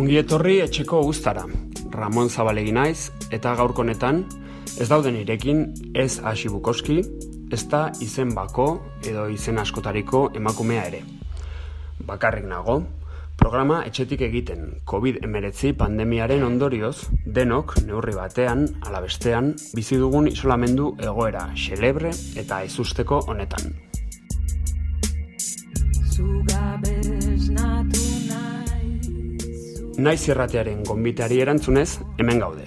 Ongi etorri etxeko guztara. Ramon Zabalegi naiz eta gaurko honetan ez dauden irekin ez hasi bukoski, ez da izen bako edo izen askotariko emakumea ere. Bakarrik nago, programa etxetik egiten COVID-19 pandemiaren ondorioz, denok neurri batean, alabestean, bizi dugun isolamendu egoera xelebre eta ezusteko honetan. Naiz irratearen gonbiteari erantzunez, hemen gaude.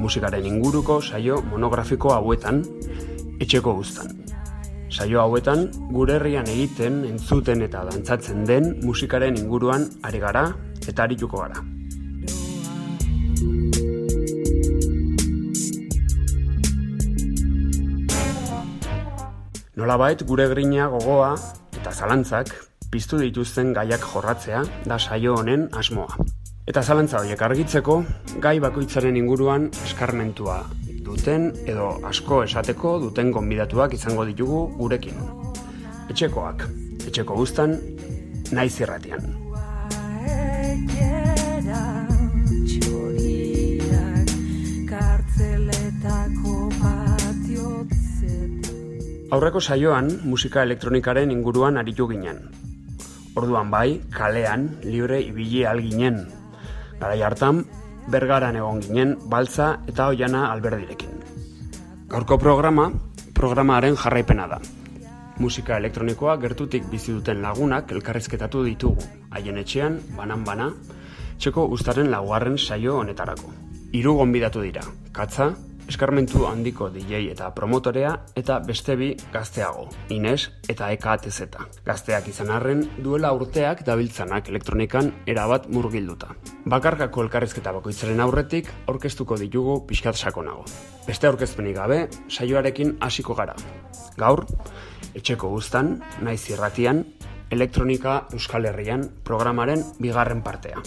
Musikaren inguruko saio monografiko hauetan, etxeko guztan. Saio hauetan, gure herrian egiten, entzuten eta dantzatzen den musikaren inguruan ari gara eta arituko gara. Nolabait gure grina gogoa eta zalantzak piztu dituzten gaiak jorratzea da saio honen asmoa. Eta zalantza horiek argitzeko, gai bakoitzaren inguruan eskarmentua duten edo asko esateko duten gonbidatuak izango ditugu gurekin. Etxekoak, etxeko guztan, naiz irratian. Aurreko saioan musika elektronikaren inguruan aritu ginen. Orduan bai, kalean, libre ibili alginen, Garai hartan, bergaran egon ginen, baltza eta oiana alberdirekin. Gaurko programa, programaren jarraipena da. Musika elektronikoa gertutik bizi duten lagunak elkarrezketatu ditugu, haien etxean, banan-bana, txeko ustaren laugarren saio honetarako. Hiru gonbidatu dira, katza, eskarmentu handiko DJ eta promotorea eta beste bi gazteago, Ines eta Atezeta. Gazteak izan arren duela urteak dabiltzanak elektronikan erabat murgilduta. Bakarkako elkarrezketa bakoitzaren aurretik orkestuko ditugu pixkat sakonago. Beste aurkezpenik gabe, saioarekin hasiko gara. Gaur, etxeko guztan, naiz irratian, elektronika Euskal Herrian programaren bigarren partea.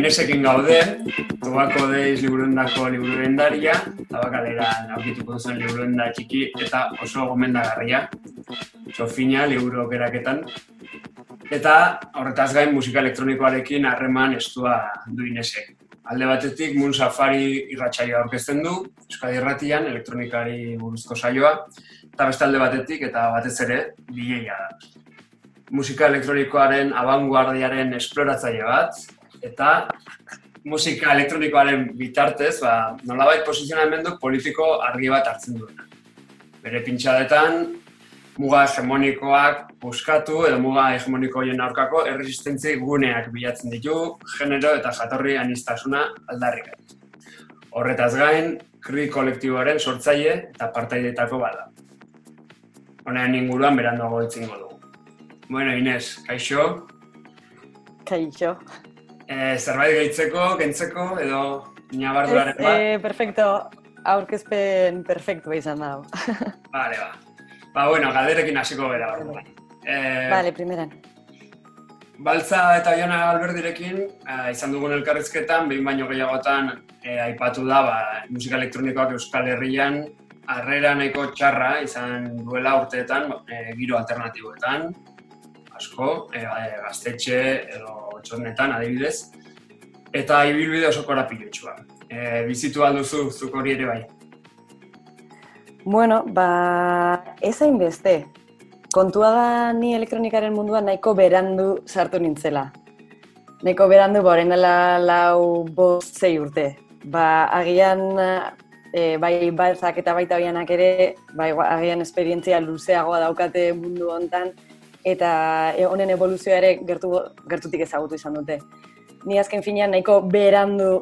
Inesekin gaude, Tobako Deiz liburuendako liburuendaria, tabakalera aurkituko zen liburuenda txiki eta oso gomendagarria, txofina liburu okeraketan. Eta horretaz gain musika elektronikoarekin harreman estua du Inesek alde batetik Moon Safari irratsaioa aurkezten du, Euskadi Irratian elektronikari buruzko saioa, eta beste alde batetik eta batez ere bileia da. Musika elektronikoaren abanguardiaren esploratzaile bat eta musika elektronikoaren bitartez, ba, nolabait posizionamendu politiko argi bat hartzen duena. Bere pintxadetan, muga hegemonikoak buskatu edo muga hegemonikoien aurkako erresistentzi guneak bilatzen ditu genero eta jatorri anistasuna aldarrik. Horretaz gain, kri kolektiboaren sortzaile eta partaideetako bada. Honean inguruan beranduago itzingo dugu. Bueno, Inez, kaixo? Kaixo. E, zerbait gehitzeko, kentzeko, edo inabarduraren bat? Eh, perfecto. Aurkezpen perfecto izan dago. Vale, ba. Ba, bueno, galderekin hasiko gara hor. Eh, vale, primeran. Baltza eta Iona Alberdirekin, eh, izan dugun elkarrizketan, behin baino gehiagotan eh, aipatu da, ba, musika elektronikoak Euskal Herrian, harrera nahiko txarra izan duela urteetan, eh, giro alternatiboetan, asko, eh, gaztetxe edo txornetan adibidez, eta ibilbide oso korapilotxua. Eh, bizitu alduzu, zuk hori ere bai. Bueno, ba, ez beste. Kontua da ni elektronikaren munduan nahiko berandu sartu nintzela. Nahiko berandu, ba, dela lau bost zei urte. Ba, agian, e, bai balzak eta baita bianak ere, bai, agian esperientzia luzeagoa daukate mundu hontan, eta e, honen evoluzioa ere gertu, gertutik ezagutu izan dute. Ni azken finean nahiko berandu,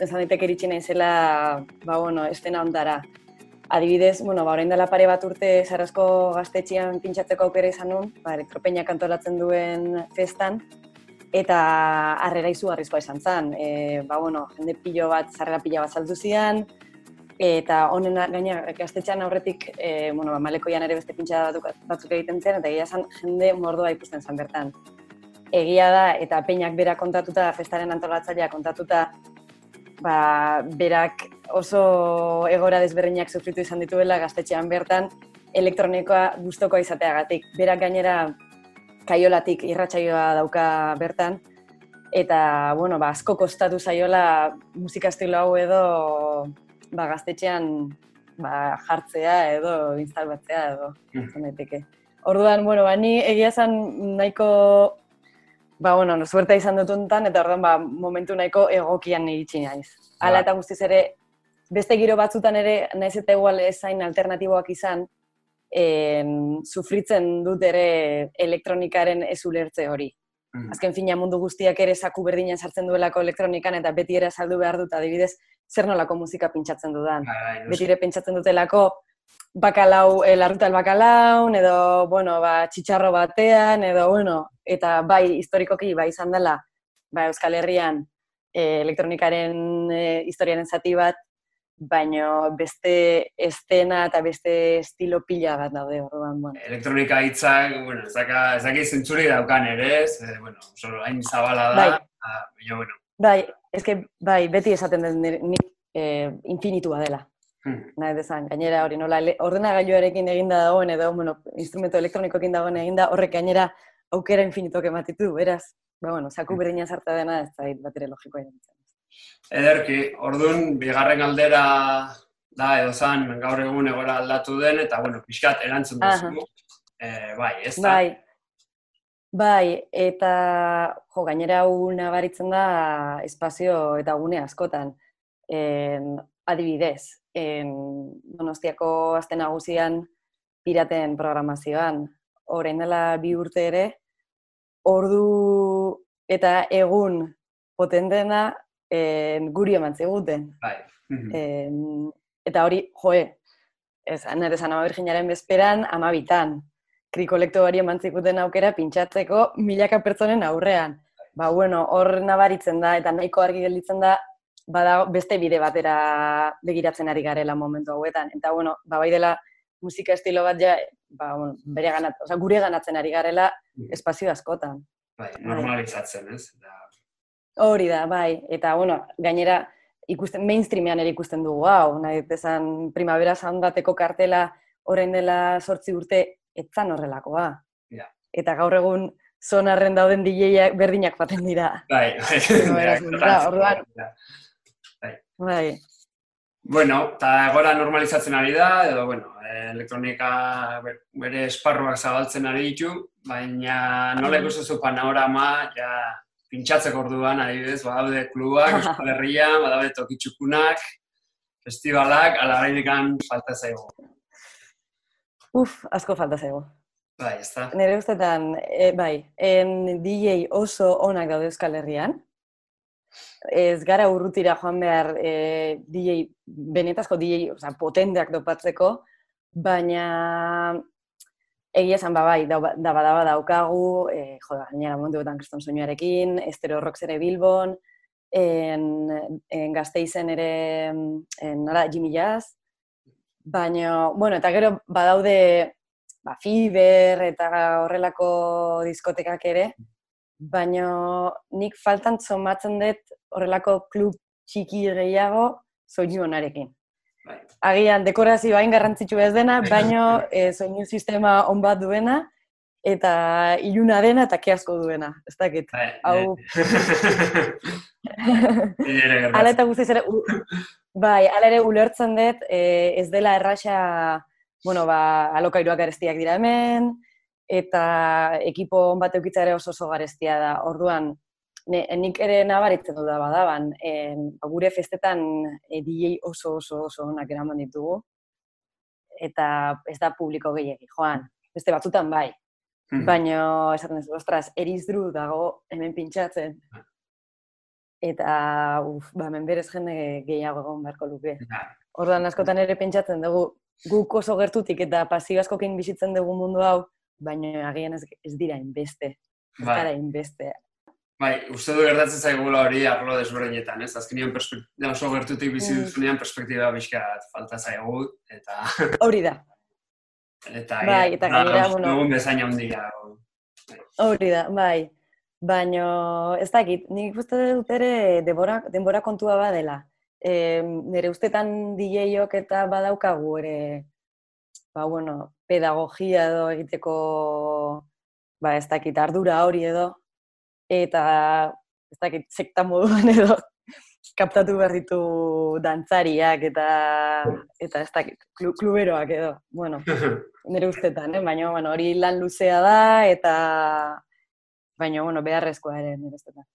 ezan ditek eritxina izela, ba, bueno, estena ondara adibidez, bueno, ba, orain dela pare bat urte Sarrasko gaztetxean pintxatzeko aukera izan nun, ba, elektropeina kantolatzen duen festan, eta harrera izugarrizkoa izan zen. E, ba, bueno, jende pilo bat, zarrera pila bat saldu zidan, eta honen gaina gaztetxean aurretik, e, bueno, ba, malekoian ere beste pintxa batzuk egiten zen, eta gila zen jende mordoa ikusten zen bertan. egia da, eta peinak bera kontatuta, festaren antolatzailea kontatuta, ba, berak oso egora desberdinak sufritu izan dituela gaztetxean bertan, elektronikoa guztoko izateagatik. Berak gainera kaiolatik irratsaioa dauka bertan, eta, bueno, ba, asko kostatu zaiola musika estilo hau edo ba, gaztetxean ba, jartzea edo instalbatzea edo mm. Orduan, bueno, ba, ni egia zen nahiko ba, bueno, no, suerta izan dut untan, eta orduan, ba, momentu nahiko egokian iritsi naiz. Hala eta guztiz ere, beste giro batzutan ere, naiz eta igual ezain alternatiboak izan, en, sufritzen dut ere elektronikaren ez ulertze hori. Mm. Azken fina mundu guztiak ere zaku berdina sartzen duelako elektronikan eta beti ere saldu behar dut adibidez zer nolako musika pintsatzen dudan. Bai, bai, beti ere pentsatzen dutelako bakalau, el arrutal bakalau, edo, bueno, ba, txitsarro batean, edo, bueno, eta bai, historikoki, bai, izan dela, ba, Euskal Herrian, e, elektronikaren e, historiaren zati bat, baino beste estena eta beste estilo pila bat daude orduan, bueno. Elektronika hitzak, bueno, ez daka, ez daki zentzuri daukan ere, ez, eh, bueno, solo hain zabala da, bai. ah, baina, bueno. Bai, eske, bai, beti esaten den ni eh, infinitua dela. Hmm. Nahi dezan, gainera hori nola, ordenagailuarekin eginda dagoen edo, bueno, instrumento elektronikoekin dagoen eginda, horrek gainera aukera infinitok ematitu, beraz, ba, bueno, zaku hmm. berdina zarta dena, ez da, bat ere logikoa Ederki, orduan, bigarren aldera da, edo zan, gaur egun egora aldatu den, eta, bueno, pixkat erantzun duzu. E, bai, ez da? Bai, bai, eta, jo, gainera hau nabaritzen da espazio eta gune askotan. En, adibidez, en, donostiako azten nagusian piraten programazioan, orain dela bi urte ere, ordu eta egun potentena en, guri eman ziguten. Bai. en, eta hori, joe, ez, nire zan ama virginaren bezperan, ama bitan. Krikolekto hori eman ziguten aukera pintxatzeko milaka pertsonen aurrean. Ba, bueno, hor nabaritzen da, eta nahiko argi gelditzen da, bada beste bide batera begiratzen ari garela momentu hauetan. Eta, bueno, ba, bai dela musika estilo bat ja, ba, bueno, bere ganat, oza, gure ganatzen ari garela mm. espazio askotan. Bai, normalizatzen, ez? Da, Hori da, bai. Eta, bueno, gainera, ikusten, mainstreamean ere ikusten dugu, hau, nahi, esan, primavera sound bateko kartela orain dela sortzi urte, etzan horrelakoa. Ja. Eta gaur egun, zonarren dauden DJak berdinak paten dira. Bai, bai. Orduan, bai. bai. Bueno, eta gora normalizatzen ari da, edo, bueno, elektronika bere esparruak zabaltzen ari ditu, baina nola ikusten panorama, ja, pintxatzeko orduan, adibidez, badaude klubak, Euskal Herrian, badaude tokitxukunak, festivalak, ala falta zaigu. Uf, asko falta zaigu. Bai, ez da. Nire ustetan, e, bai, en DJ oso onak daude Euskal Herrian. Ez gara urrutira joan behar e, DJ, benetazko DJ, oza, potenteak dopatzeko, baina egia esan ba, bai, da, da badaba daukagu, e, jo, gainera momentu betan kriston soinuarekin, estero rock zere Bilbon, en, en gazteizen ere, en, nora, Jimmy Jazz, baina, bueno, eta gero badaude ba, Fiber eta horrelako diskotekak ere, baina nik faltan zomatzen dut horrelako klub txiki gehiago soinu honarekin. Bai. Agian, dekorazio hain garrantzitsu ez dena, baino e, soinu sistema on bat duena, eta iluna dena eta keasko duena. Ez dakit. Bai, Hau... ala eta guztiz ere, bai, ala ere ulertzen dut, e, ez dela erraxa, bueno, ba, alokairuak garestiak dira hemen, eta ekipo on bat ere oso oso garestia da. Orduan, ne, nik ere nabaritzen du da badaban, e, gure festetan e, DJ oso oso oso onak eraman ditugu, eta ez da publiko gehiagi, joan, beste batzutan bai. Mm Baina, esaten ez, ostras, erizdru dago hemen pintxatzen. Eta, uf, ba, hemen berez jende gehiago egon beharko luke. Orduan, askotan ere pentsatzen dugu, guk oso gertutik eta pasio askokin bizitzen dugu mundu hau, baina agian ez, ez dira inbeste. Ez bai. inbeste. Bai, uste du gertatzen zaigula hori arlo desberdinetan, ez? Azkenean perspektiba oso gertutik bizi mm. duzunean perspektiba bizka falta zaigu eta Hori da. Eta bai, eta gainera, bueno, egun bezain handia. Hori da, bai. Baina, ez dakit, nik uste dut ere denbora, denbora kontua badela. E, nire ustetan DJ-ok eta badaukagu ere, ba, bueno, pedagogia edo egiteko, ba, ez dakit, ardura hori edo, eta ez dakit, sekta moduan edo, kaptatu behar ditu dantzariak eta, eta ez dakit, kluberoak edo, bueno, nire ustetan, eh? baina bueno, hori lan luzea da, eta baina, bueno, beharrezkoa ere nire ustetan.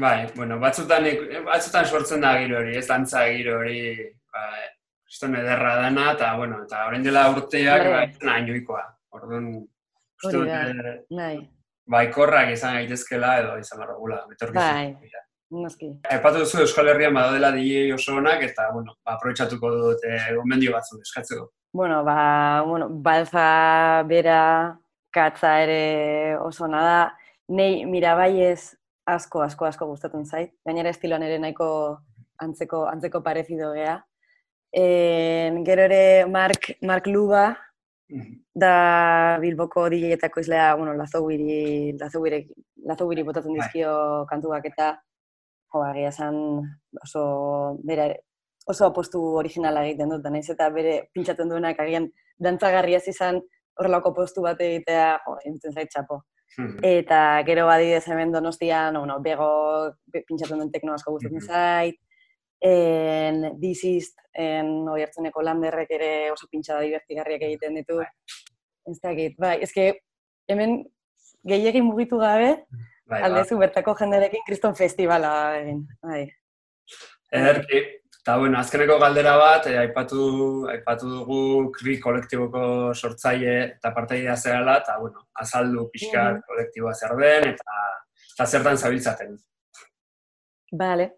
Bai, bueno, batzutan, batzutan sortzen da giro hori, ez dantza giro hori, ba, esto ederra dana, eta, bueno, eta horrein dela urteak, bai, bai nahi Orduan, uste dut, eh. Baikorrak izan gaitezkela edo izan barrogula, Bai, noski. Epatu duzu Euskal Herrian badaudela DJ oso onak, eta, bueno, ba, aprobetsatuko dut eh, gomendio batzu eskatzeko. Bueno, ba, bueno, balza bera katza ere oso da. Nei, mirabaiez asko, asko, asko gustatzen zait. Gainera estiloan ere nahiko antzeko, antzeko parezido gea. En, gero ere Mark, Mark Luba, da Bilboko DJ-etako izlea, bueno, lazogiri, lazogiri, lazogiri botatzen bai. dizkio kantuak eta jo, egia oso, bera, oso apostu originala egiten dut, naiz eta bere pintxatzen duenak agian dantzagarria izan horrelako postu bat egitea, jo, entzen zait txapo. Hmm. Eta gero badidez hemen donostian, no, bego pintxatzen duen tekno asko gustatzen hmm. zait. En Dizist, en hori hartzeneko landerrek ere oso pintxada divertigarriak egiten ditu. Bai. Ez dakit, bai, ezke hemen gehiagin mugitu gabe, bai, aldezu bai. bertako jenderekin kriston festivala egin. Bai. Ederki, Eta, bueno, azkeneko galdera bat, eh, aipatu, aipatu dugu kri kolektiboko sortzaile eta partaidea zerala, eta, bueno, azaldu pixka mm kolektiboa zer den, eta, eta zertan zabiltzaten. Bale.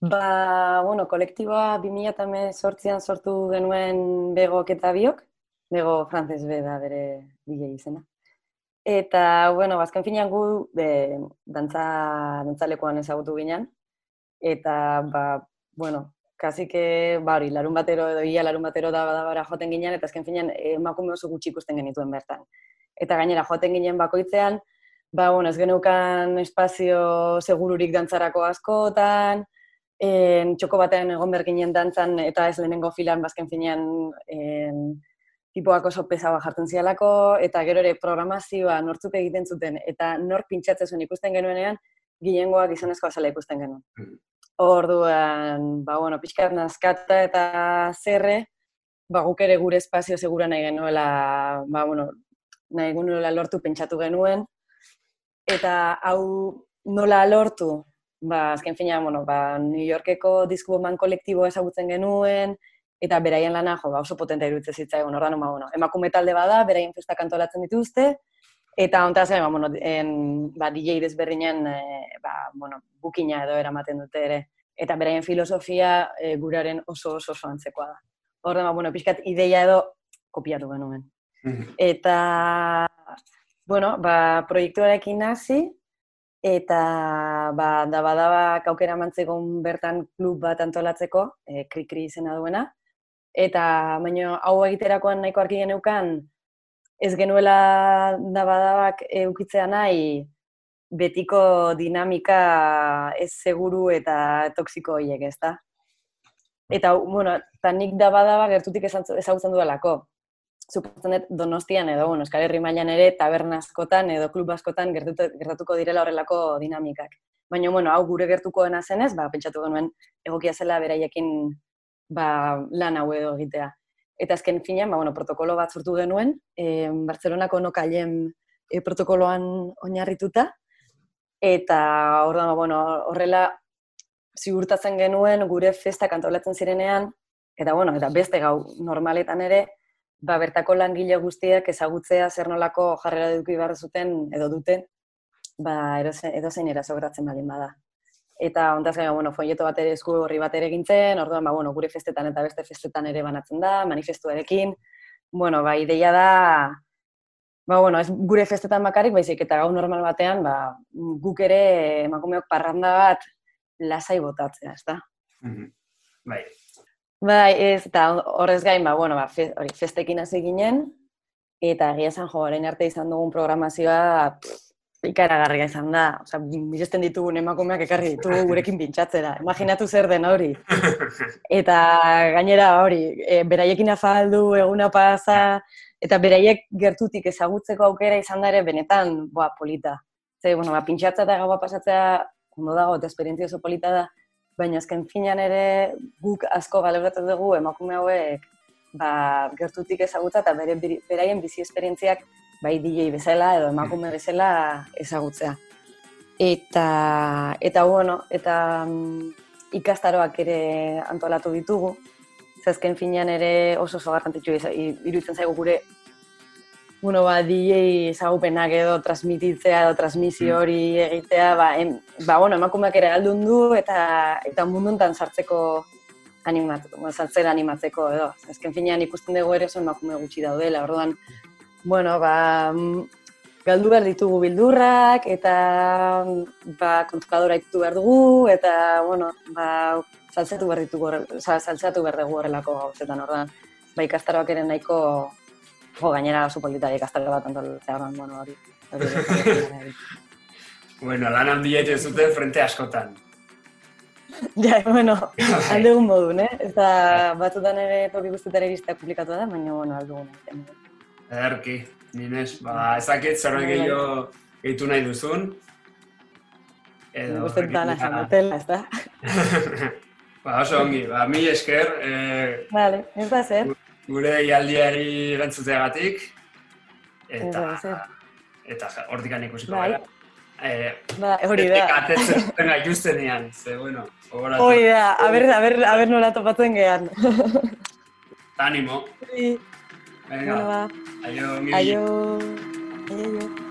Ba, bueno, kolektiboa 2000 sortzian sortu genuen begok eta biok, bego frantzes be da bere bile izena. Eta, bueno, azken finean gu, de, dantza, dantzalekoan ezagutu ginen, eta, ba, bueno, kasi que, ba, hori, larun batero edo ia larun batero da badabara joten ginen, eta azken finean emakume oso gutxi ikusten genituen bertan. Eta gainera joten ginen bakoitzean, ba, bueno, ez genukan espazio segururik dantzarako askotan, en, txoko batean egon berginen dantzan, eta ez lehenengo filan, bazken ba, finean, en, tipoak oso pesaua jartzen zialako, eta gero ere programazioa nortzuk egiten zuten, eta nor pintxatzen ikusten genuenean, gilengoak izanezko azala ikusten genuen. Mm. Orduan, ba, bueno, pixkat nazkata eta zerre, ba, guk ere gure espazio segura nahi genuela, ba, bueno, nahi genuela lortu pentsatu genuen. Eta hau nola lortu, ba, azken fina, bueno, ba, New Yorkeko disku man kolektiboa ezagutzen genuen, eta beraien lana, jo, ba, oso potente iruditzen zitzaigun, ordan, ba, bueno, emakume talde bada, beraien festa kantolatzen dituzte, Eta ontaz, ba, bueno, en, ba, DJ desberdinen, e, ba, bueno, bukina edo eramaten dute ere. Eta beraien filosofia e, guraren oso oso oso antzekoa da. Horren, ba, bueno, pixkat ideia edo kopiatu genuen. Mhm. Eta, bueno, ba, proiektuarekin hasi, eta ba, da badaba kaukera mantzekon bertan klub bat antolatzeko, e, kri-kri izena duena. Eta, baina, hau egiterakoan nahiko arki geneukan, ez genuela dabadabak eukitzea nahi betiko dinamika ez seguru eta toksiko horiek, ez da? Eta, bueno, eta nik dabadaba gertutik ezagutzen duelako. Zupatzen dut donostian edo, bueno, eskal herri mailan ere taberna askotan edo klub askotan gertatuko direla horrelako dinamikak. Baina, bueno, hau gure gertuko dena zenez, ba, pentsatu genuen egokia zela beraiekin ba, lan hau edo egitea. Eta azken finean, ba, bueno, protokolo bat sortu genuen, e, Bartzelonako nokaien e, protokoloan oinarrituta, eta orduan, ba, bueno, horrela ziurtatzen genuen gure festa kantolatzen zirenean, eta bueno, eta beste gau normaletan ere, ba, bertako langile guztiak ezagutzea zer nolako jarrera duki behar zuten edo duten, ba, edo zein erazogratzen baldin bada eta ontaz gaina, bueno, folleto bat ere esku horri bat ere gintzen, orduan, ba, bueno, gure festetan eta beste festetan ere banatzen da, manifestuarekin, bueno, ba, ideia da, ba, bueno, ez gure festetan bakarrik, baizik, eta gau normal batean, ba, guk ere emakumeok parranda bat lasai botatzea, ez da? Mhm. Bai. Bai, ez, eta horrez gain, ba, bueno, ba, fe, hori, festekin hasi ginen, eta egia esan jo, arte izan dugun programazioa, ikaragarria izan da. Osa, miresten ditugun emakumeak ekarri ditugu gurekin pintxatzera. Imaginatu zer den hori. Eta gainera hori, e, beraiekin afaldu, eguna pasa, eta beraiek gertutik ezagutzeko aukera izan da ere benetan, boa, polita. Ze, bueno, ba, pintxatza eta gaua pasatzea, ondo dago, eta esperientzia oso polita da, baina azken finan ere guk asko galebratzen dugu emakume hauek ba, gertutik ezagutza eta bere, beraien bizi esperientziak bai DJ bezala edo emakume bezala ezagutzea. Eta, eta bueno, eta mm, ikastaroak ere antolatu ditugu, zazken finean ere oso oso garrantzitsu iruditzen zaigu gure bueno, ba, DJ ezagupenak edo transmititzea edo transmisio mm. hori egitea, ba, em, ba, bueno, emakumeak ere aldun du eta eta munduntan sartzeko animatzeko, ba, sartzera animatzeko edo. Azken finean ikusten dugu ere oso emakume gutxi daudela, orduan, bueno, ba, galdu behar ditugu bildurrak eta ba, kontukadora ikutu behar dugu eta, bueno, ba, saltzatu behar ditugu, saltzatu behar dugu horrelako gauzetan, orduan, ba, ikastaroak ere nahiko Jo, gainera oso polita ikastaro bat antolatzea, bueno, hori. bueno, lan handiet ez dute frente askotan. ja, bueno, aldegun modun, eh? Eta batzutan ere toki guztetara iristea publikatu da, baina, bueno, aldegun. Erki, Nines, ba, ezakit zerbait bai, bai. gehiago gehitu nahi duzun. Edo, Gustetan esan dutela, ez da? ba, oso ongi, ba, mi esker. Eh, vale, ez da zer gure ialdiari erantzuteagatik. Eta, eta hortik gane ikusiko bai. gara. Eh, ba, hori da. Eta katetzen zuten gaituzten ean, ze, bueno, ogoratu. Hori da, a ber, a ber, a ber nola topatzen gehan. Animo. Sí. Venga, bueno, ba. aio, mi. Aio. Aio,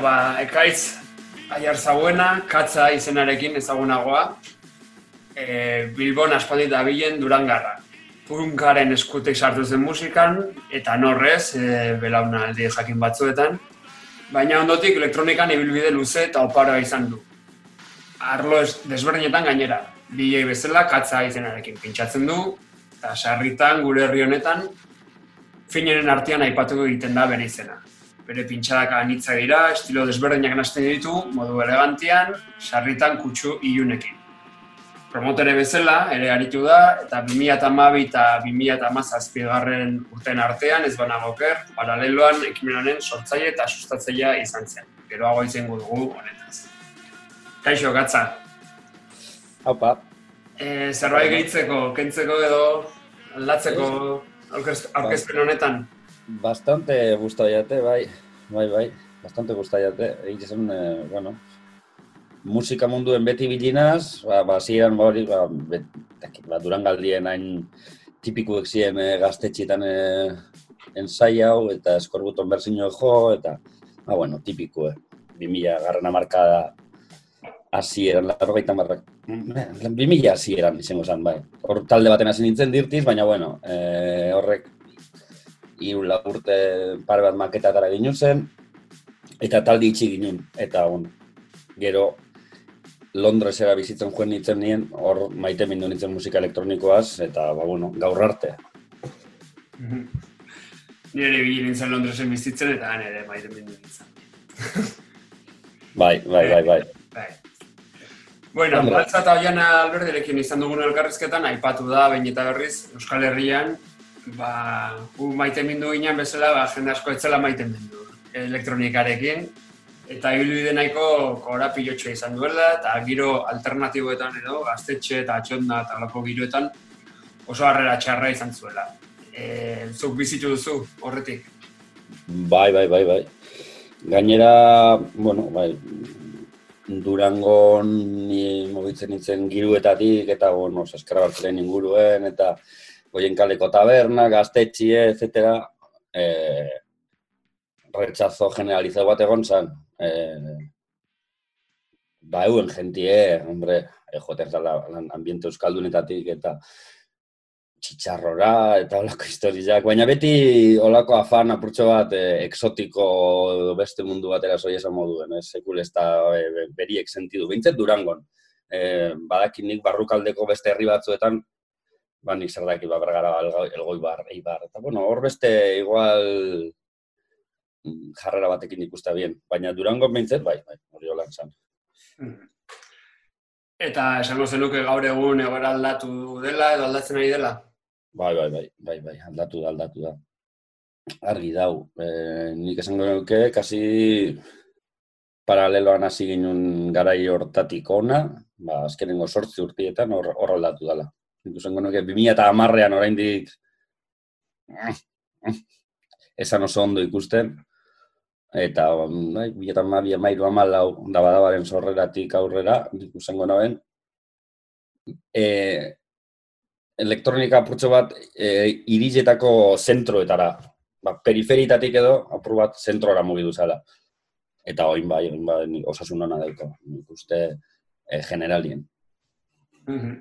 ba, ekaitz aiar zauena, katza izenarekin ezagunagoa. E, Bilbon aspaldit dabilen durangarra. Punkaren eskutek sartu zen musikan, eta norrez, e, belauna aldi jakin batzuetan. Baina ondotik elektronikan ibilbide luze eta oparoa izan du. Arlo desberdinetan gainera, DJ bezala katza izenarekin pintsatzen du, eta sarritan gure herri honetan, finenen artean aipatu egiten da bere izena. Bere pintxadak anitza dira, estilo desberdinak nazten ditu, modu elegantian, sarritan kutsu ilunekin. Promotere bezala, ere aritu da, eta 2012 eta 2017 garren urten artean, ez banago oker, paraleloan ekimen honen sortzaile eta sustatzailea izan zen. Geroago izango dugu honetaz. Kaixo, gatza. Haupa, E, zerbait gehitzeko, kentzeko edo aldatzeko aurkez- aurkezpen honetan. Bastante gusta jate, bai, bai, bai, bastante gusta jate. Egin zen, eh, bueno, musika munduen beti bilinaz, ba, ba, ziren, ba, hori, ba, bet, ba, durangaldien hain tipikuek ziren eh, gaztetxetan eh, ensai hau, eta eskorbuton berzino jo, eta, ba, bueno, tipikue, 2000 garren amarkada hasieran, larrogeita marrak, 2000 hasieran izango zen, bai. Hor talde baten hasi nintzen dirtiz, baina, bueno, eh, horrek hiru lau urte pare bat maketatara ginen zen, eta talde itxi ginen. Eta, bon, gero, Londresera bizitzen joan nintzen nien, hor maite mindu nintzen musika elektronikoaz, eta, ba, bueno, gaur arte. Nire bi nintzen Londresen bizitzen eta han ere maite mindu nintzen. Bai, bai, bai, bai. Bai. Bueno, Hombre. Baltza eta Oiana Alberdirekin izan dugun elkarrizketan, aipatu da, behin eta berriz, Euskal Herrian, ba, gu maite mindu ginen bezala, ba, jende asko etzela maite mindu elektronikarekin, eta ibilbide nahiko korapilotxoa izan duela, eta giro alternatiboetan edo, gaztetxe eta atxonda eta loko giroetan, oso harrera txarra izan zuela. E, zuk bizitu duzu horretik. Bai, bai, bai, bai. Gainera, bueno, bai, Durangon ni mugitzen nintzen giruetatik, eta, bueno, saskarabatzaren inguruen, eta goien kaleko taberna, gaztetxie, etc. Eh, rechazo generalizado bat egon zan. Eh, ba, euen jentie, hombre, eh, joten zala ambiente euskaldunetatik, eta txitxarrora eta olako historiak, baina beti olako afan apurtxo bat eh, exotiko beste mundu batera zoi esan moduen, ez sekul ez da eh, be- beriek sentidu, behintzat Durangon. Eh, badakit nik barrukaldeko beste herri batzuetan, ba nik zer daki, ba bergara, Elgo- elgoibar, eibar, eta bueno, hor beste igual mm, jarrera batekin ikusta bien, baina Durangon behintzat, bai, bai, hori holan zan. Eta esango zenuke gaur egun egoera aldatu dela edo aldatzen ari dela? Bai, bai, bai, bai, bai, aldatu da, aldatu da. Argi dau, e, nik esango nuke, kasi paraleloan hasi ginen garai hortatik ona, ba, azkenengo sortzi urtietan hor, hor aldatu dela. Nik esango nuke, 2000 eta hamarrean oraindik esan oso ondo ikusten, eta bai, 2000 eta hamabi, amairu, amalau, dabadabaren sorreratik aurrera, nik esango naben, e, elektronika apurtxo bat e, iriletako zentroetara. Ba, periferitatik edo apur bat zentroara mugidu zela. Eta oin bai, oin bai, osasun hona dauko. Nik uste e, generalien. Mhm.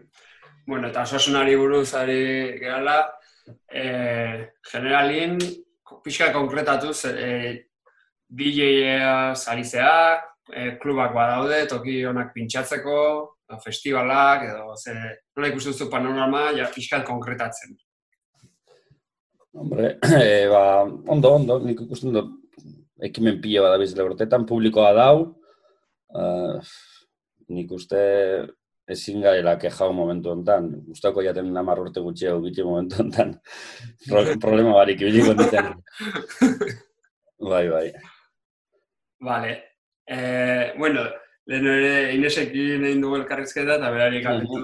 Bueno, eta osasunari buruz ari gerala, eh, generalin, pixka konkretatuz, eh, DJ-a zarizea, eh, klubak badaude, toki honak pintxatzeko, festivalak, edo ze, nola ikusten duzu panorama, ja, pixka konkretatzen. Hombre, e, ba, ondo, ondo, nik ikusten dut ekimen pila bada bizile urtetan, publikoa dau, uh, nik uste ezin gaela kejau momentu honetan, gustako jaten namar urte gutxiago biti momentu honetan, Pro, problema barik ibiliko nintzen. bai, bai. Vale. Eh, bueno, lehen ere Inesekin egin dugu elkarrizketa eta berari galdetu,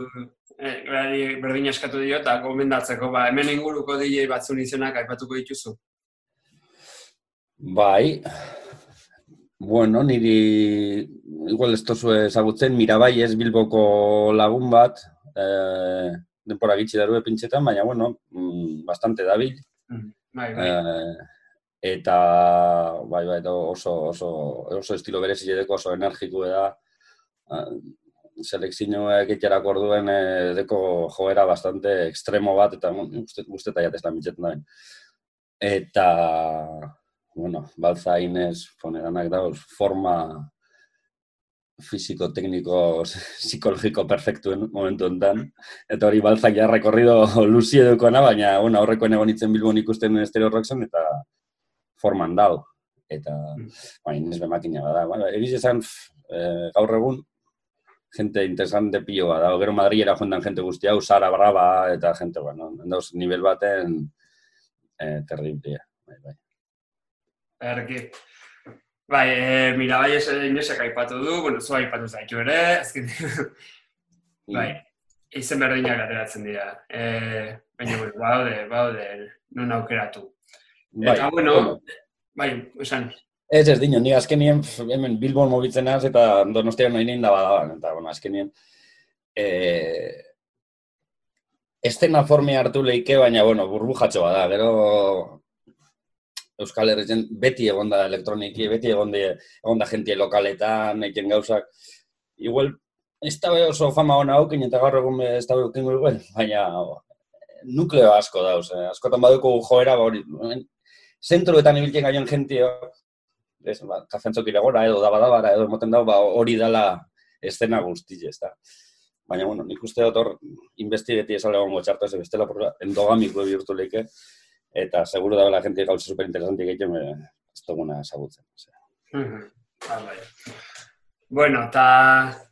eh, berari berdin eskatu dio eta gomendatzeko, ba, hemen inguruko DJ batzun izenak aipatuko dituzu. Bai, bueno, niri igual ez tozu ezagutzen, Mirabai ez Bilboko lagun bat, eh, denpora gitxi darue pintxetan, baina, bueno, mm, bastante dabil. Bai, bai. Eh, eta bai, bai, oso, oso, oso estilo berezi edeko oso energiko da. Selekzioak egiterak orduen edeko joera bastante extremo bat, eta uste, uste eta jatez da mitzetan da. Eta, bueno, balza inez, foneranak dauz, forma fiziko, tekniko, psikologiko perfektuen momentu enten. Eta hori balzak ja rekorrido luzi edukona, baina bueno, aurrekoen egon itzen bilbon ikusten estereo rocksen, eta forman dau. Eta, mm. baina, inez bemakina bada. Bueno, egiz esan, eh, gaur egun, gente interesante pilo bada. Gero Madriera joan jente guzti hau, Sara Brava, eta gente, bueno, endauz, nivel baten, eh, terriblia. Bai, bai. Erki. Bai, e, mira, bai, ez inesek aipatu du, bueno, zu aipatu zaitu ere, ezkin, bai, izen berdinak ateratzen dira. E, baina, bueno, baude, baude, non aukeratu. Bai, eta, bueno, bai, esan. Ez ez dino, ni azkenien, hemen Bilbon mobitzen az, eta donostia nahi nien da badaban, eta, bueno, azkenien, e, estena formi hartu leike, baina, bueno, burbujatxo bada, gero Euskal Herrizen beti egon da elektroniki, beti egon da, egon da jentie lokaletan, egiten gauzak. Igual, ez da oso fama hona haukin, eta gaur egun ez da behukin igual, baina nukleo asko dauz. Eh? Askotan baduko joera, ba hori, zentroetan ibiltzen gaion jentie, ez, ba, kafentzok iragora, edo dabadabara, edo emoten dau, ba, hori dala estena guzti, ez da. Baina, bueno, nik uste dut hor, investigeti esale gongo txartu ez, bestela endogamiko bihurtu leike eta seguro da la gente gauza super interesante egiten me ez duguna ezagutzen. Ah, bai. Bueno, eta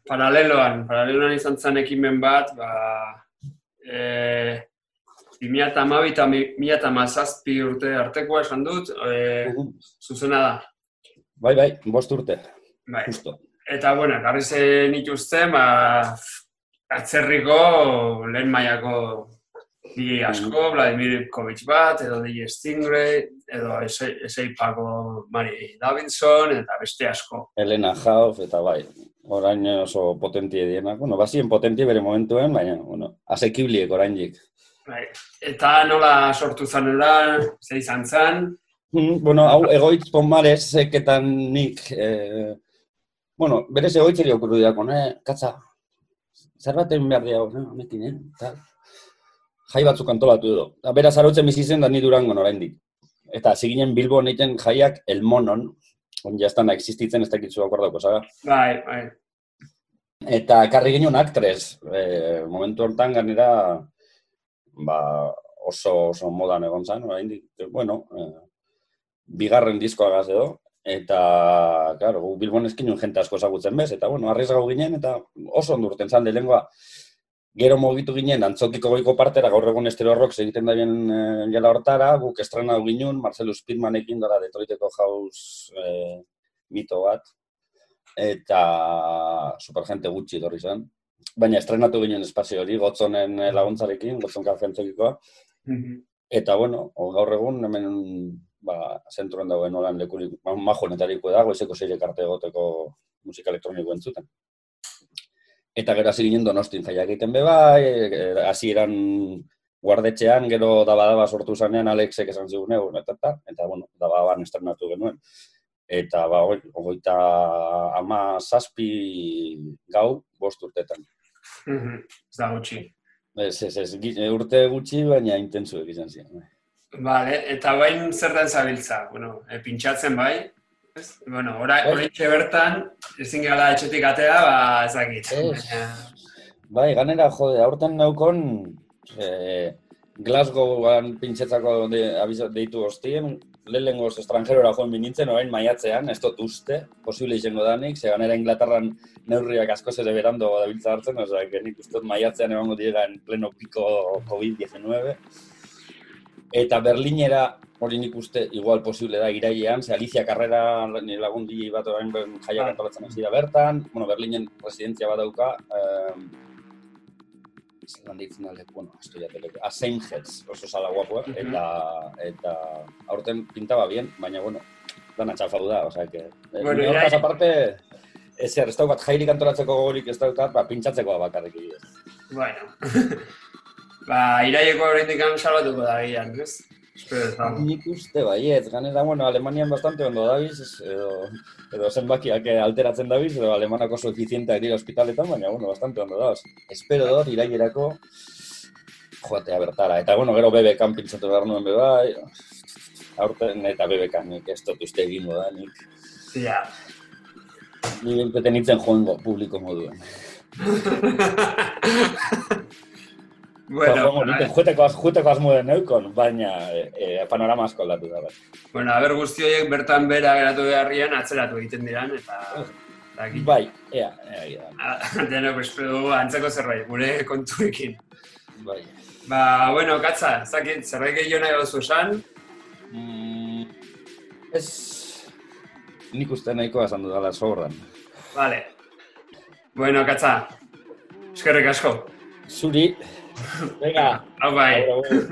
paraleloan, paraleloan izan zen ekimen bat, ba, e, 2008 eta 2008 urte artekoa esan dut, e, zuzena da. Bai, bai, bost urte. Bai. Justo. Eta, bueno, garri zen ituzten, ba, atzerriko lehen maiako DJ asko, Vladimir Kovic bat, edo DJ Stingray, edo Eseipako Mari Davidson, eta beste asko. Elena Hauf, eta bai, orain oso potentie dienak. Bueno, bazien potentie bere momentuen, baina, bueno, asekibliek orain jik. Bai. Eta nola sortu zanera, ze izan zan? Mm, bueno, hau egoitz ponmarez, seketan nik, eh, bueno, berez egoitzeri okurru diako, ne? Katza, zer baten behar diago, ne? Amekin, eh? Tal jai batzuk antolatu edo. Beraz, arautzen bizi zen da ni durangon oraindik. Eta ziginen Bilbo egiten jaiak El Monon, on jaztan existitzen ez dakitzu akordako, zaga? Bai, bai. Eta karri ginen aktrez, e, momentu hortan ganera, ba, oso, oso modan egon zen, oraindik, bueno, e, bigarren diskoa gaz edo, eta, claro, Bilbon eskin jente asko ezagutzen bez, eta, bueno, arriesgau ginen, eta oso ondurten zan de lengua, Gero mogitu ginen, antzokiko goiko partera, gaur egun estero rock egiten da bien e, hortara, guk estrena du ginen, Marcelo Spitman ekin dara Detroiteko House e, mito bat, eta supergente gutxi dorri zen. Baina estrenatu ginen espazio hori, gotzonen eh, laguntzarekin, gotzon kafe antzokikoa. Mhm. Eta, bueno, gaur egun, hemen ba, zentruen dagoen olan lekurik, majo netariko da, goizeko zeire karte egoteko musika elektroniko entzuten. Eta gero hasi ginen donostin jaiak egiten be bai, e, hasi eran guardetxean, gero daba-daba sortu zanean Alexek esan zigun egun, eta, eta, eta bueno, daba-daban estrenatu genuen. Eta, ba, ogoita ama zazpi gau bost urtetan. Ez da gutxi. Ez, ez, ez, urte gutxi, baina intensu egizan ziren. Vale, eta bain zer den zabiltza? Bueno, e, pintxatzen bai, Bueno, ora, bai. bertan, ezin gala etxetik atea, ba, ezakit. bai, ganera, jode, aurten naukon, eh, Glasgowan pintxetzako de, abizo, deitu hostien, lehen goz estrangerora joan binintzen, orain maiatzean, ez dut uste, posible izango danik, ze ganera Inglaterran neurriak asko zede berando dabiltza hartzen, oza, nik uste maiatzean egongo dira en pleno pico COVID-19. Eta Berlinera hori nik uste igual posible da irailean, ze Alicia Carrera ni lagun di bat orain jaiak ah. antolatzen hasi da bertan, bueno, Berlinen residentzia badauka, eh zelan deitzen da bueno, esto ya te a same heads, oso sala guapo, eh? eta eta aurten pintaba bien, baina bueno, dan atxafadu da, o sea que eh, bueno, ira... aparte ez ez daukat jairik antolatzeko gogorik ez daukat, ba, pintxatzeko bakarrik Bueno. ba, iraieko horretik salbatuko da gian, ez? Ez. Nik uste baietz, ganera, bueno, Alemanian bastante ondo dabiz, edo, edo zenbakiak alteratzen dabiz, edo Alemanak oso efizienteak dira ospitaletan, baina, bueno, bastante ondo dauz. Espero dut, irailerako, joatea bertara. Eta, bueno, gero BBK pintzatu behar nuen be bai, aurten eta BBK nik ez dut uste egingo da, nik. Ja. Ni benpeten nintzen joango publiko moduen. bueno, bueno, nik jueteko, jueteko asmo den neukon, baina e, panorama asko aldatu da. Bai. bueno, aber guzti horiek bertan bera geratu beharrian atzeratu egiten diran, eta... gi- Bai, ea, ea, ea, a- Denok espero antzeko zerbait, gure kontuekin. bai. Ba, bueno, katza, zakit, zerbait gehiago nahi duzu esan, Mm, ez... Nik uste nahikoa esan dudala sobran. Vale. Bueno, katza, eskerrik asko. Zuri, venga, Hau bai. agur, agur.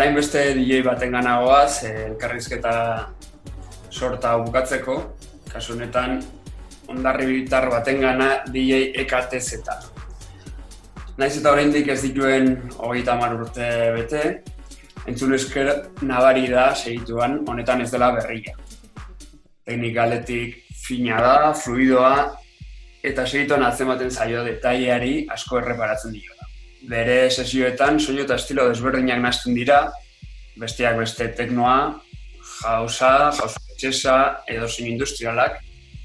Orain beste DJ baten ganagoaz, eh, elkarrizketa sorta bukatzeko, kasu honetan, ondarri bitar baten gana DJ EKTZ. Naiz eta oraindik ez dituen hogeita hamar urte bete, entzun esker nabari da segituan honetan ez dela berria. Teknikaletik fina da, fluidoa, eta segituan atzematen zaio detaileari asko erreparatzen dio bere sesioetan soinu eta estilo desberdinak nazten dira, besteak beste teknoa, jausa, jausa edo zein industrialak,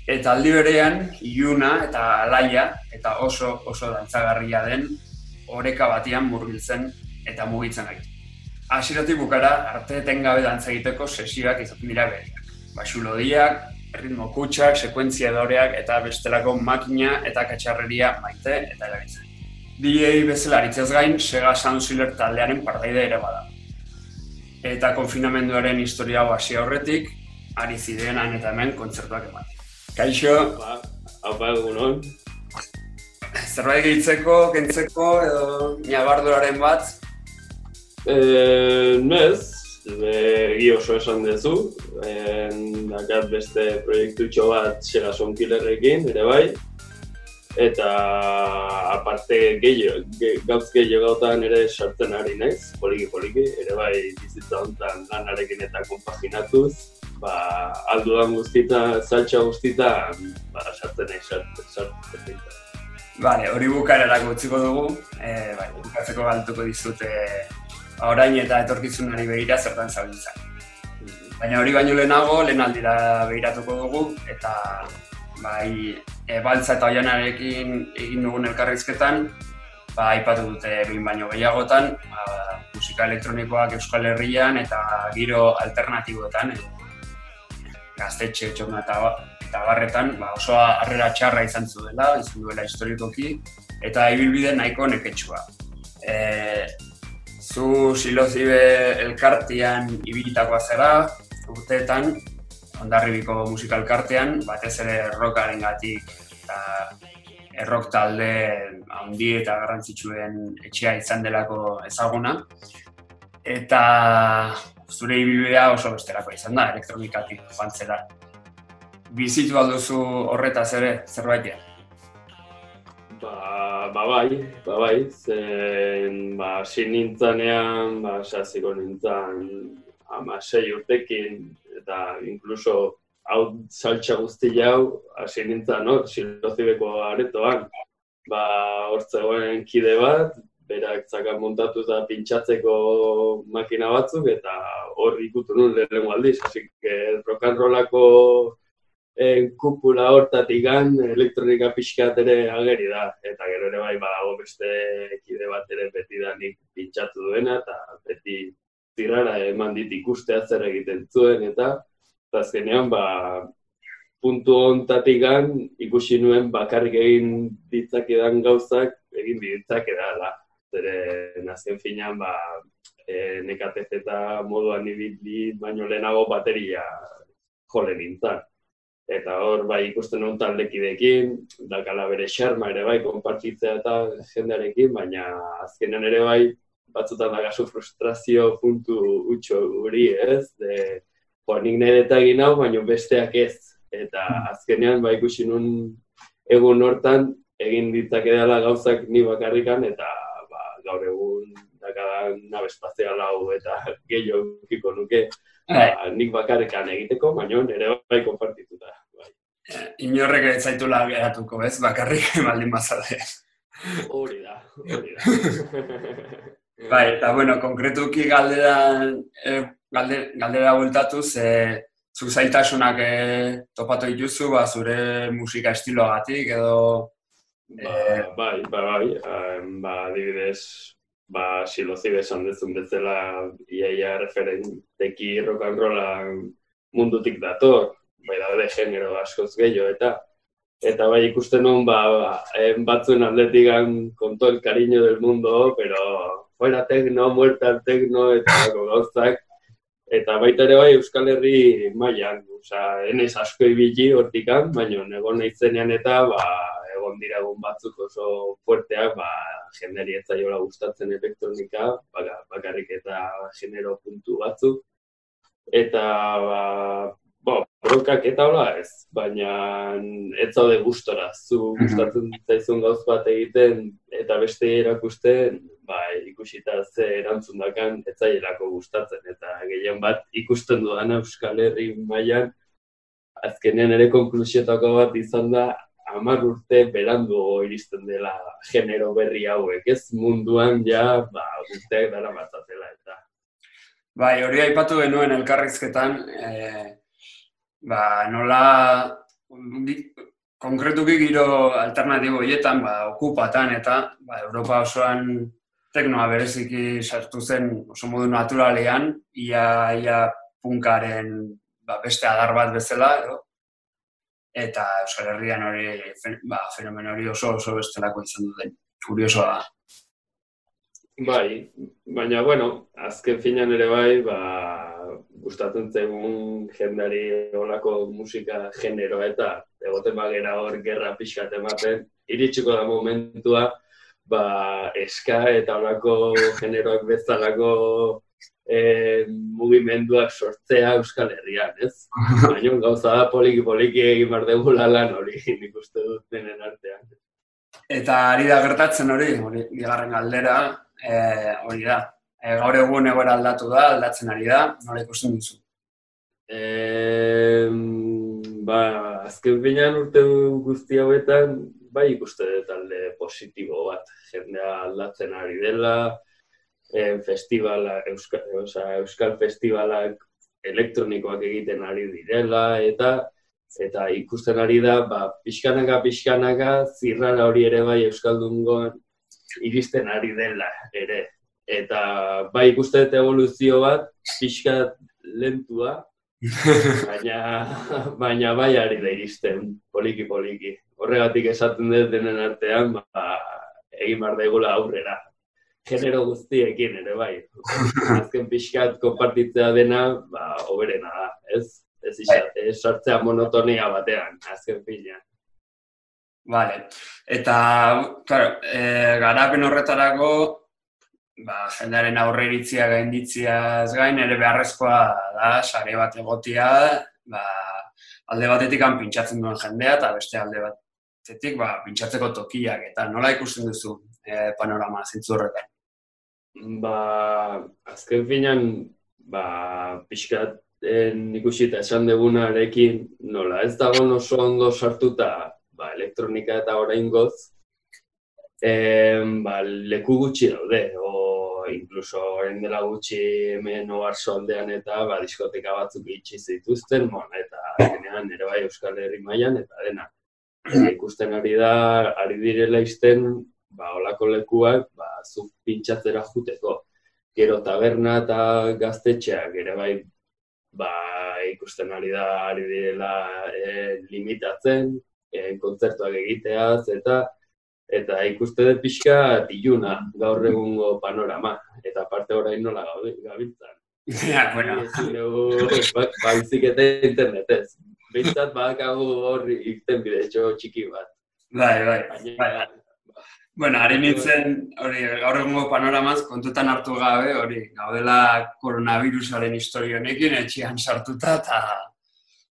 eta aldi berean, iuna eta alaia, eta oso oso dantzagarria den, oreka batian murgiltzen eta mugitzen gaitu. Asiratik bukara, arte etengabe dantza egiteko sesioak izaten dira bereak. Basulodiak, ritmo kutsak, sekuentzia edoreak eta bestelako makina eta katxarreria maite eta erabiltzen. DJ bezala aritzez gain, Sega Sound taldearen partaide ere bada. Eta konfinamenduaren historia hasi aurretik, ari zidenan eta hemen kontzertuak eman. Kaixo? Ba, hau ba, egunon. Zerbait gehitzeko, kentzeko edo nabarduraren bat? E, nez, egi oso esan dezu. E, dakat beste proiektutxo bat Sega Sound ere bai eta aparte gehiago, ge, gauz gehiago ere sartzen ari naiz, poliki poliki, ere bai bizitza honetan lanarekin eta konpaginatuz, ba, aldudan guztita, zaltxa guztita, ba, sartzen naiz sartzen, sartzen, Bale, hori bukarerako utziko dugu, e, bai, bukatzeko galtuko dizute orain eta etorkizunari begira zertan zabiltzak. Mhm. Baina hori baino lehenago, lehen aldira begiratuko dugu, eta bai, e, baltza eta oianarekin egin dugun elkarrizketan, ba, aipatu dute behin baino gehiagotan, ba, musika elektronikoak Euskal Herrian eta giro alternatiboetan, e, gaztetxe, txona eta, eta barretan, ba, oso harrera txarra izan zuela, izan duela historikoki, eta ibilbide nahiko neketsua. E, zu silozibe elkartian ibilitakoa zera, urteetan, ondarribiko musikalkartean, batez ere rockaren gatik eta errok talde handi eta garrantzitsuen etxea izan delako ezaguna. Eta zure ibilbidea oso besterako izan da, elektronikatik joan zela. Bizitu alduzu horretaz ere, zerbaitea? Ba, ba bai, ba bai, zen, ba, sin nintzanean, ba, nintzan, ama sei urtekin, eta inkluso hau saltsa guzti jau, hasi nintzen, no? silozibeko aretoan, ba, hortzegoen kide bat, berak zaka montatu eta pintxatzeko makina batzuk, eta hor ikutu nun lehen aldiz, hasi rock and kupula hortatik gan, elektronika pixkat ere ageri da, eta gero ere bai badago beste kide bat ere beti da nik pintxatu duena, eta beti zirrara eman dit ikustea zer egiten zuen, eta azkenean, ba, puntu ontatik ikusi nuen bakarrik egin ditzakedan gauzak, egin ditzakeda, Zere, nazken finean, ba, e, nekatez eta moduan ibili baino lehenago bateria jole nintzen. Eta hor, bai, ikusten hon taldekidekin, dakala bere xarma ere bai, konpartitzea eta jendearekin, baina azkenean ere bai, batzutan da frustrazio puntu utxo guri, ez? De, Ba, nik nire eta egin hau, baina besteak ez. Eta azkenean, ba, ikusi nun egun hortan, egin ditzak edala gauzak ni bakarrikan, eta ba, gaur egun dakadan nabe espazial hau eta gehiago kiko nuke, ba, nik bakarrikan egiteko, baina nire bai konpartituta. Bai. Inorrek ez zaitu geratuko, ez? Bakarrik baldin bazalde. Hori da, hori da. bai, eta bueno, konkretuki galdera, eh, galde, galdera bueltatu, ze zuk zaitasunak e, topatu dituzu, ba, zure musika estiloagatik edo... Ba, e... bai, ba, bai, um, ba, adibidez, ba, silozi besan dezun bezala iaia referenteki rock and rolla mundutik dator, bai daude genero askoz gehiago eta eta bai ikusten nuen ba, batzuen atletikan con todo el cariño del mundo, pero fuera tecno, muerta el tecno, eta gauzak, Eta baita ere bai Euskal Herri mailan, osea, enez asko ibili hortikan, baina egon naizenean eta ba egon dira egun batzuk oso fuerteak, ba, jenderi ez zaiola gustatzen elektronika, baka, bakarrik eta genero puntu batzuk. Eta, ba, bo, bronkak eta hola ez, baina ez zaude gustora, zu gustatzen zaizun gauz bat egiten eta beste erakusten, ba, ikusita ze erantzun dakan, ez gustatzen, eta gehien bat ikusten dudan Euskal Herri mailan azkenean ere konklusiotako bat izan da, hamar urte berandu iristen dela genero berri hauek, ez munduan ja, ba, urteak dara batzatela, eta. Bai, hori aipatu genuen elkarrizketan, e, ba, nola konkretuki giro alternatibo hietan, ba, okupatan eta ba, Europa osoan teknoa bereziki sartu zen oso modu naturalean, ia, ia punkaren ba, beste adar bat bezala, edo? eta Euskal Herrian hori ba, fenomen hori oso oso bestelako izan duten. Kuriosoa da. Bai, baina, bueno, azken finan ere bai, ba, gustatzen zaigun jendari olako musika generoa eta egoten bagera hor gerra pixkat ematen, iritsiko da momentua, ba, eska eta olako generoak bezalako e, mugimenduak sortzea Euskal Herrian, ez? Baina gauza da poliki-poliki egin behar dugula lan hori, nik uste dut denen artean. Eta ari da gertatzen hori, hori bigarren galdera, eh, hori da. E, gaur egun egoera aldatu da, aldatzen ari da, nola ikusten duzu. E, ba, azken finean urte guzti hauetan, bai ikuste dut alde positibo bat. Jendea aldatzen ari dela, e, festivala, euskal, osea, euskal festivalak elektronikoak egiten ari direla, eta eta ikusten ari da, ba, pixkanaka, pixkanaka, zirrara hori ere bai Euskaldungoan iristen ari dela ere. Eta bai ikuste dut evoluzio bat, pixkat lentua, baina, baina bai ari da iristen, poliki-poliki. Horregatik esaten dut denen artean, ba, egin behar daigula aurrera. Genero guztiekin ere bai. Azken pixkat konpartitzea dena, ba, oberena da, ez? Ez isa, ez sartzea monotonia batean, azken finean. Vale. Eta, claro, e, garapen horretarako, ba, jendearen aurreiritzia gainditziaz gain, ere beharrezkoa da, sare bat egotia, ba, alde batetik han pintsatzen duen jendea, eta beste alde batetik, ba, pintsatzeko tokiak, eta nola ikusten duzu e, panorama zintzu horretan? Ba, azken finean, ba, pixkat en, ikusita esan degunarekin, nola, ez dago oso ondo sartuta, ba, elektronika eta oraingoz, em, ba, leku gutxi daude, o incluso orain dela gutxi hemen oarso aldean eta ba, diskoteka batzuk itxi zituzten, bon, eta genean ere bai Euskal Herri mailan eta dena. Eta ikusten ari da, ari direla izten, ba, olako lekuak, ba, zu pintxatzera juteko. Gero taberna eta gaztetxeak ere bai, ba, ikusten ari da, ari direla e, limitatzen, e, kontzertuak egiteaz, eta eta ikuste dut pixka tiluna gaur egungo panorama, eta parte orain nola gabiltzan. ja, bueno, dugu, ba- baizik eta internetez. Bintzat badakagu hor ikten bidetxo txiki bat. bai, bai. Bai, bai. Bueno, ari nintzen, hori, gaur egungo panoramaz, kontutan hartu gabe, hori, gaudela koronavirusaren historia honekin, etxean sartuta, eta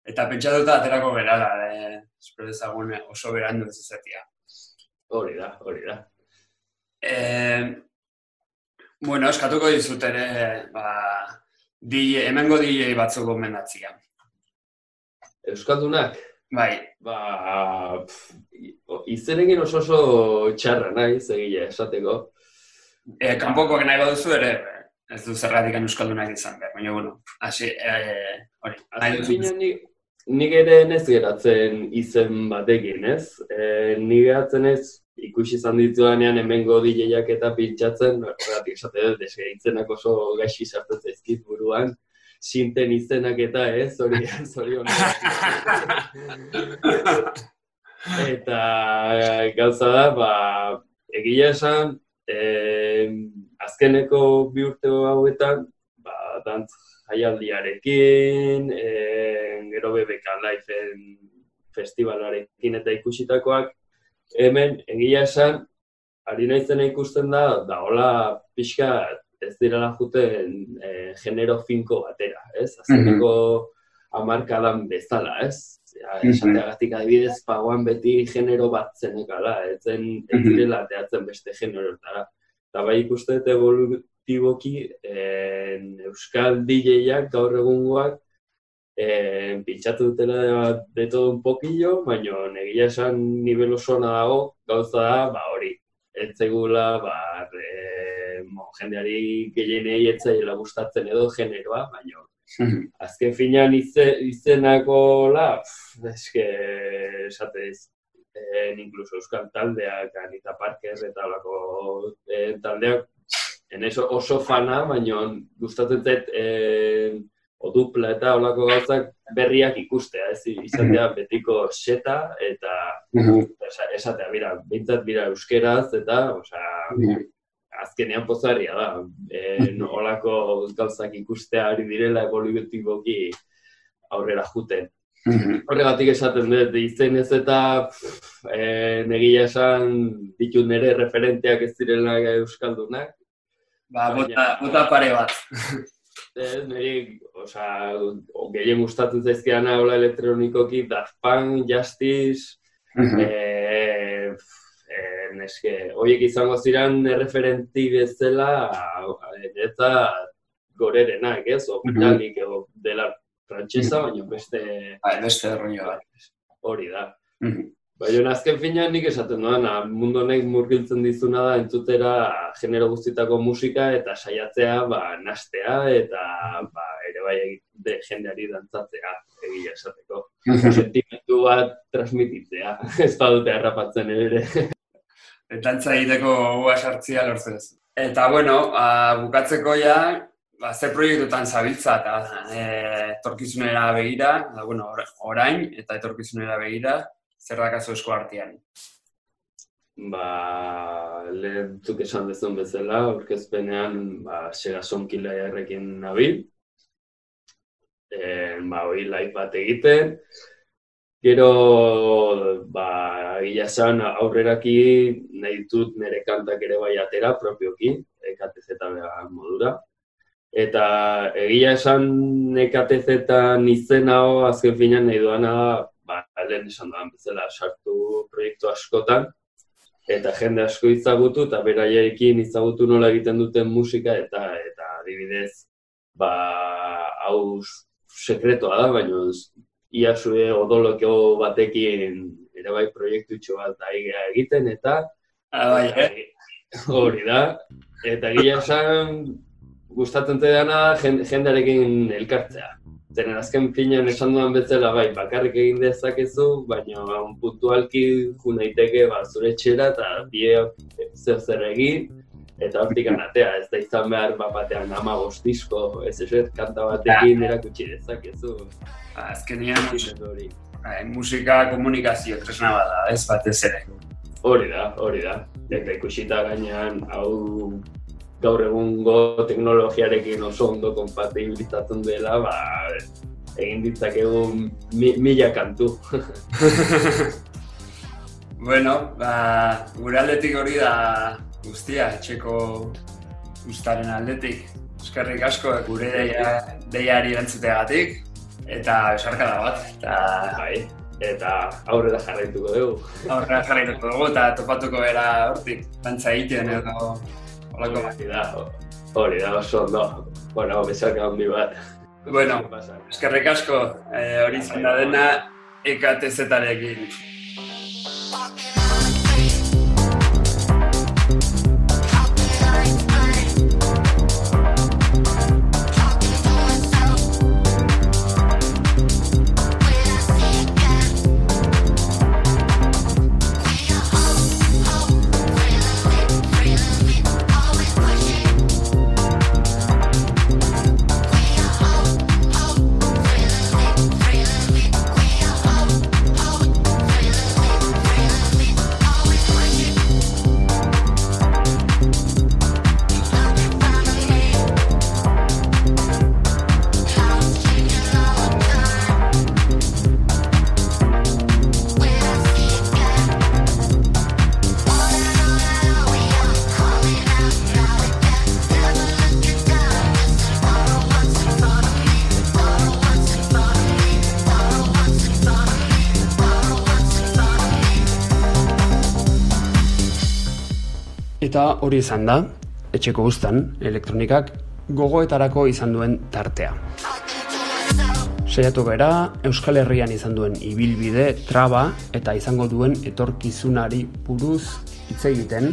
eta pentsatuta aterako berala, eh, espero dezagun oso berandu ez izatea. Hori da, hori da. Eh, bueno, eskatuko dizut ere, ba, DJ, hemengo DJ batzuk gomendatzia. Euskaldunak, Bai, ba, pff, izenekin oso oso txarra naiz, egile esateko. e, kanpokoak nahi baduzu ere, ez du zergatik euskaldunak izan behar, baina, bueno, hasi, eh, hori, Azken nik, ere ez geratzen izen batekin, ez? E, nik geratzen ez ikusi izan ditudanean hemengo DJak eta pintxatzen, horregatik esate dut, eske izenak oso gaixi sartzen zaizkit buruan, sinten izenak eta ez, hori, zorion. Eta eh, gauza da, ba, egia esan, eh, azkeneko bi urte hauetan, ba, dantz jaialdiarekin, eh, gero BBK Lifeen festivalarekin eta ikusitakoak, hemen egia esan, ari naizena ikusten da, da hola pixka ez direla juten e, genero finko batera, ez? Azkeneko amarkadan bezala, ez? Ja, esateagatik adibidez, pagoan beti genero bat zenekala, ez zen ez direla teatzen beste generotara. Eta bai ikuste dut evolutiboki eh, Euskal DJ-ak gaur egungoak eh, pintxatu dutela de todo un poquillo, baina negia esan nivel oso dago, gauza da, ba hori, ez zegula, ba, e, mo, jendeari gehienei etzaiela gustatzen edo generoa, baina azken finean ize, izenako la, eske, esatez, eh, incluso euskal taldeak, Anita Parker eta olako eh, taldeak, en eso oso fana, baina gustatzen zait eh, odupla eta olako gauzak berriak ikustea, ez? Izatea betiko seta eta esatea, bira, bintzat bira euskeraz eta, osea, azkenean pozarria da, e, olako gauzak ikustea ari direla evolutiboki aurrera juten. Horregatik esaten dut, izen ez eta e, negia esan ditu nire referenteak ez direla euskaldunak. Ba, bota, bota pare bat. Ez, niri, oza, gehien gustatzen zaizkiana hola elektronikoki, Daft Punk, Justice, eh, eh, neske, horiek izango ziren referenti bezala, eta gorerenak, ez? Opitalik, edo dela frantxeza, baina beste... Bai, beste erroio bat. Hori da. Baina azken finean nik esaten doan, mundu honek murgiltzen dizuna da entzutera genero guztitako musika eta saiatzea ba, nastea eta ba, ere bai de jendeari dantzatzea egia esateko. Sentimentu bat transmititzea, ez badute harrapatzen ere. Eta antza egiteko gogoa sartzia lortzen ez. Eta bueno, a, bukatzeko ja, ba, ze proiektutan zabiltza eta e, etorkizunera begira, da, bueno, orain eta etorkizunera begira, zer dakazu esko artean? Ba, lehen esan dezun bezala, orkezpenean, ba, sega sonkila errekin nabil. E, ba, hoi live bat egiten. Gero, ba, gila esan, aurreraki nahi dut nire kantak ere bai atera, propioki, EKTZ modura. Eta egia esan EKTZ izen hau azken finan nahi duana ba, lehen esan da bezala sartu proiektu askotan, eta jende asko izagutu, eta beraiekin izagutu nola egiten duten musika, eta eta adibidez, ba, hau sekretoa da, baina ia zue odolokeo batekin ere bai proiektu bat aigea egiten, eta ah, bai, eh? hori da, eta gila esan gustatzen dena jendearekin elkartzea. Zeren azken finean esan duan bezala bai, bakarrik egin dezakezu, baina puntualki ju naiteke ba, zure txera eta biok zer zer egin, eta hortik anatea, ez da izan behar bat batean ama bostisko, ez ez kanta batekin erakutsi dezakezu. Ba, azkenean hori. Bai, musika komunikazio tresna bada, ez batez ere. Hori da, hori da. Eta ikusita gainean, hau gaur egungo teknologiarekin oso ondo kompatibilizatzen dela, ba, egin ditzakegu mi, mila kantu. bueno, ba, gure aldetik hori da guztia, etxeko guztaren aldetik. Eskerrik asko gure deia, deiari erantzuteagatik, eta besarkada bat. Eta, bai, eta aurrera jarraituko dugu. Aurrera jarraituko dugu, eta topatuko bera hortik, dantza egiten edo Bat. da, hori da, oso ondo. Bueno, bezak handi bat. Bueno, eskerrik asko, eh, hori izan da dena, EKTZ-arekin. Eta hori izan da, etxeko guztan, elektronikak gogoetarako izan duen tartea. Saiatu gara, Euskal Herrian izan duen ibilbide, traba eta izango duen etorkizunari buruz hitz egiten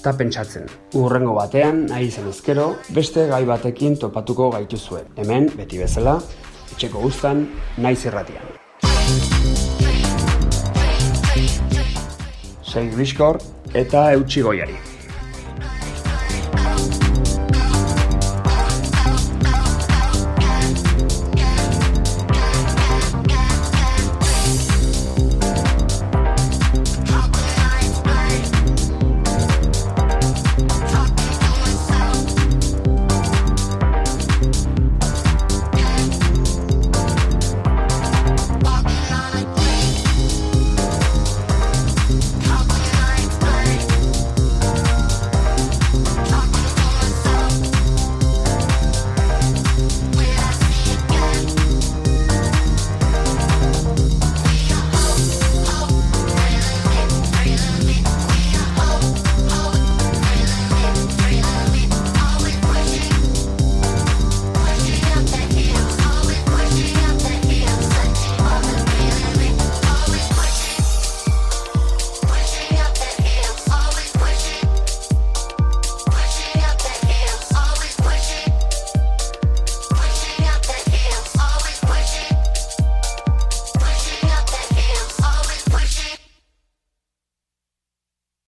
eta pentsatzen. Urrengo batean, nahi izan ezkero, beste gai batekin topatuko gaituzue. Hemen, beti bezala, etxeko guztan, naiz irratian. Sei Bizkor eta Eutsi Goiari.